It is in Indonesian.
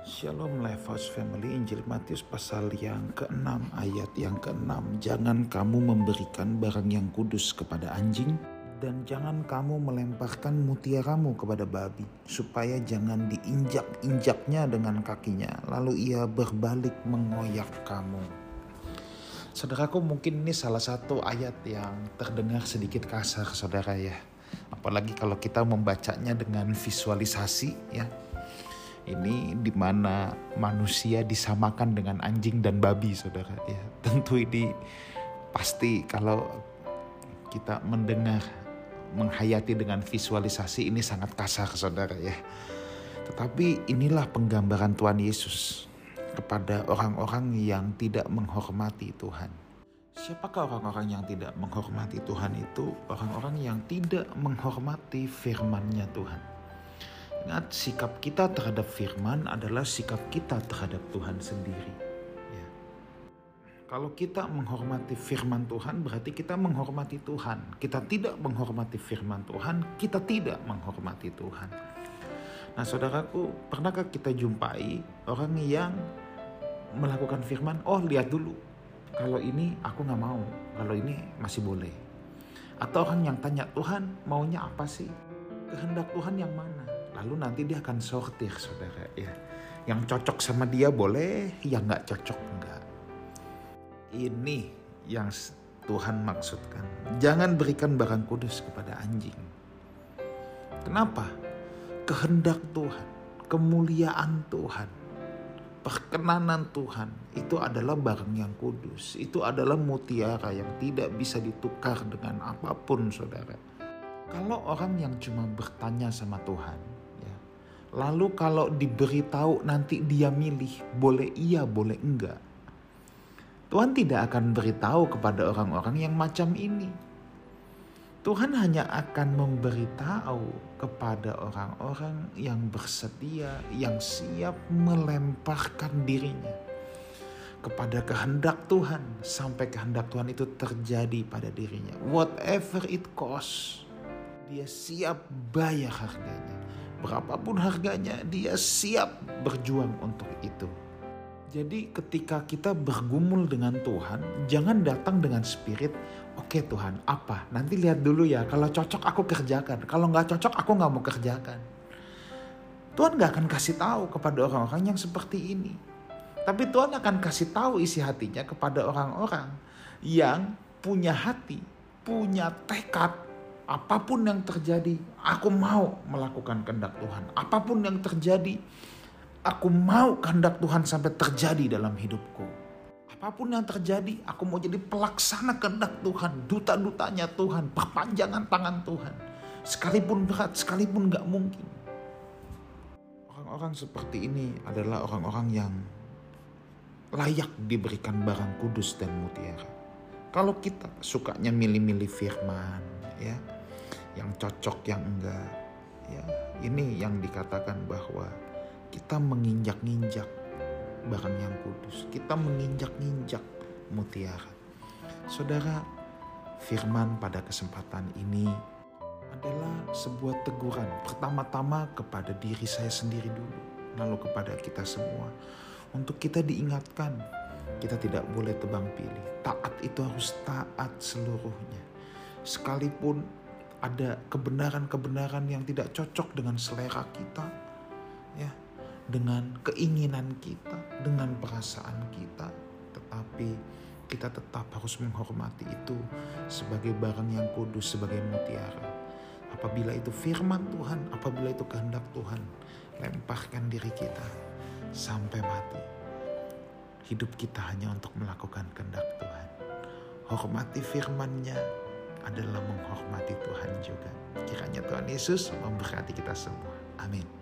Shalom Life Family Injil Matius pasal yang ke-6 ayat yang ke-6 Jangan kamu memberikan barang yang kudus kepada anjing dan jangan kamu melemparkan mutiaramu kepada babi supaya jangan diinjak-injaknya dengan kakinya. Lalu ia berbalik mengoyak kamu. Saudaraku mungkin ini salah satu ayat yang terdengar sedikit kasar saudara ya. Apalagi kalau kita membacanya dengan visualisasi ya ini di mana manusia disamakan dengan anjing dan babi saudara ya tentu ini pasti kalau kita mendengar menghayati dengan visualisasi ini sangat kasar saudara ya tetapi inilah penggambaran Tuhan Yesus kepada orang-orang yang tidak menghormati Tuhan Siapakah orang-orang yang tidak menghormati Tuhan itu? Orang-orang yang tidak menghormati firman-Nya Tuhan. Ingat, sikap kita terhadap firman adalah sikap kita terhadap Tuhan sendiri. Ya. Kalau kita menghormati firman Tuhan, berarti kita menghormati Tuhan. Kita tidak menghormati firman Tuhan, kita tidak menghormati Tuhan. Nah, saudaraku, pernahkah kita jumpai orang yang melakukan firman? Oh, lihat dulu. Kalau ini aku nggak mau, kalau ini masih boleh. Atau orang yang tanya Tuhan maunya apa sih? Kehendak Tuhan yang mana? Lalu nanti dia akan sortir saudara ya. Yang cocok sama dia boleh, yang nggak cocok enggak. Ini yang Tuhan maksudkan. Jangan berikan barang kudus kepada anjing. Kenapa? Kehendak Tuhan, kemuliaan Tuhan, perkenanan Tuhan itu adalah barang yang kudus. Itu adalah mutiara yang tidak bisa ditukar dengan apa pun saudara. Kalau orang yang cuma bertanya sama Tuhan, Lalu kalau diberitahu nanti dia milih boleh iya boleh enggak. Tuhan tidak akan beritahu kepada orang-orang yang macam ini. Tuhan hanya akan memberitahu kepada orang-orang yang bersedia, yang siap melemparkan dirinya kepada kehendak Tuhan sampai kehendak Tuhan itu terjadi pada dirinya. Whatever it costs, dia siap bayar harganya berapapun harganya dia siap berjuang untuk itu. Jadi ketika kita bergumul dengan Tuhan, jangan datang dengan spirit, oke okay, Tuhan apa? Nanti lihat dulu ya, kalau cocok aku kerjakan, kalau nggak cocok aku nggak mau kerjakan. Tuhan nggak akan kasih tahu kepada orang-orang yang seperti ini. Tapi Tuhan akan kasih tahu isi hatinya kepada orang-orang yang punya hati, punya tekad apa pun yang terjadi, aku mau melakukan kehendak Tuhan. Apa pun yang terjadi, aku mau kehendak Tuhan sampai terjadi dalam hidupku. Apa pun yang terjadi, aku mau jadi pelaksana kehendak Tuhan, duta-dutanya Tuhan, perpanjangan tangan Tuhan. Sekalipun berat, sekalipun gak mungkin. Orang-orang seperti ini adalah orang-orang yang layak diberikan barang kudus dan mutiara. Kalau kita sukanya milih-milih firman, ya, cocok yang enggak. Ya ini yang dikatakan bahwa kita menginjak-injak barang yang kudus. Kita menginjak-injak mutiara. Saudara firman pada kesempatan ini adalah sebuah teguran pertama-tama kepada diri saya sendiri dulu lalu kepada kita semua. Untuk kita diingatkan kita tidak boleh tebang pilih. Taat itu harus taat seluruhnya. Sekalipun ada kebenaran-kebenaran yang tidak cocok dengan selera kita, ya, dengan keinginan kita, dengan perasaan kita, tetapi kita tetap harus menghormati itu sebagai barang yang kudus, sebagai mutiara. Apabila itu firman Tuhan, apabila itu kehendak Tuhan, lemparkan diri kita sampai mati. Hidup kita hanya untuk melakukan kehendak Tuhan. Hormati firman-Nya, adalah menghormati Tuhan juga. Kiranya Tuhan Yesus memberkati kita semua. Amin.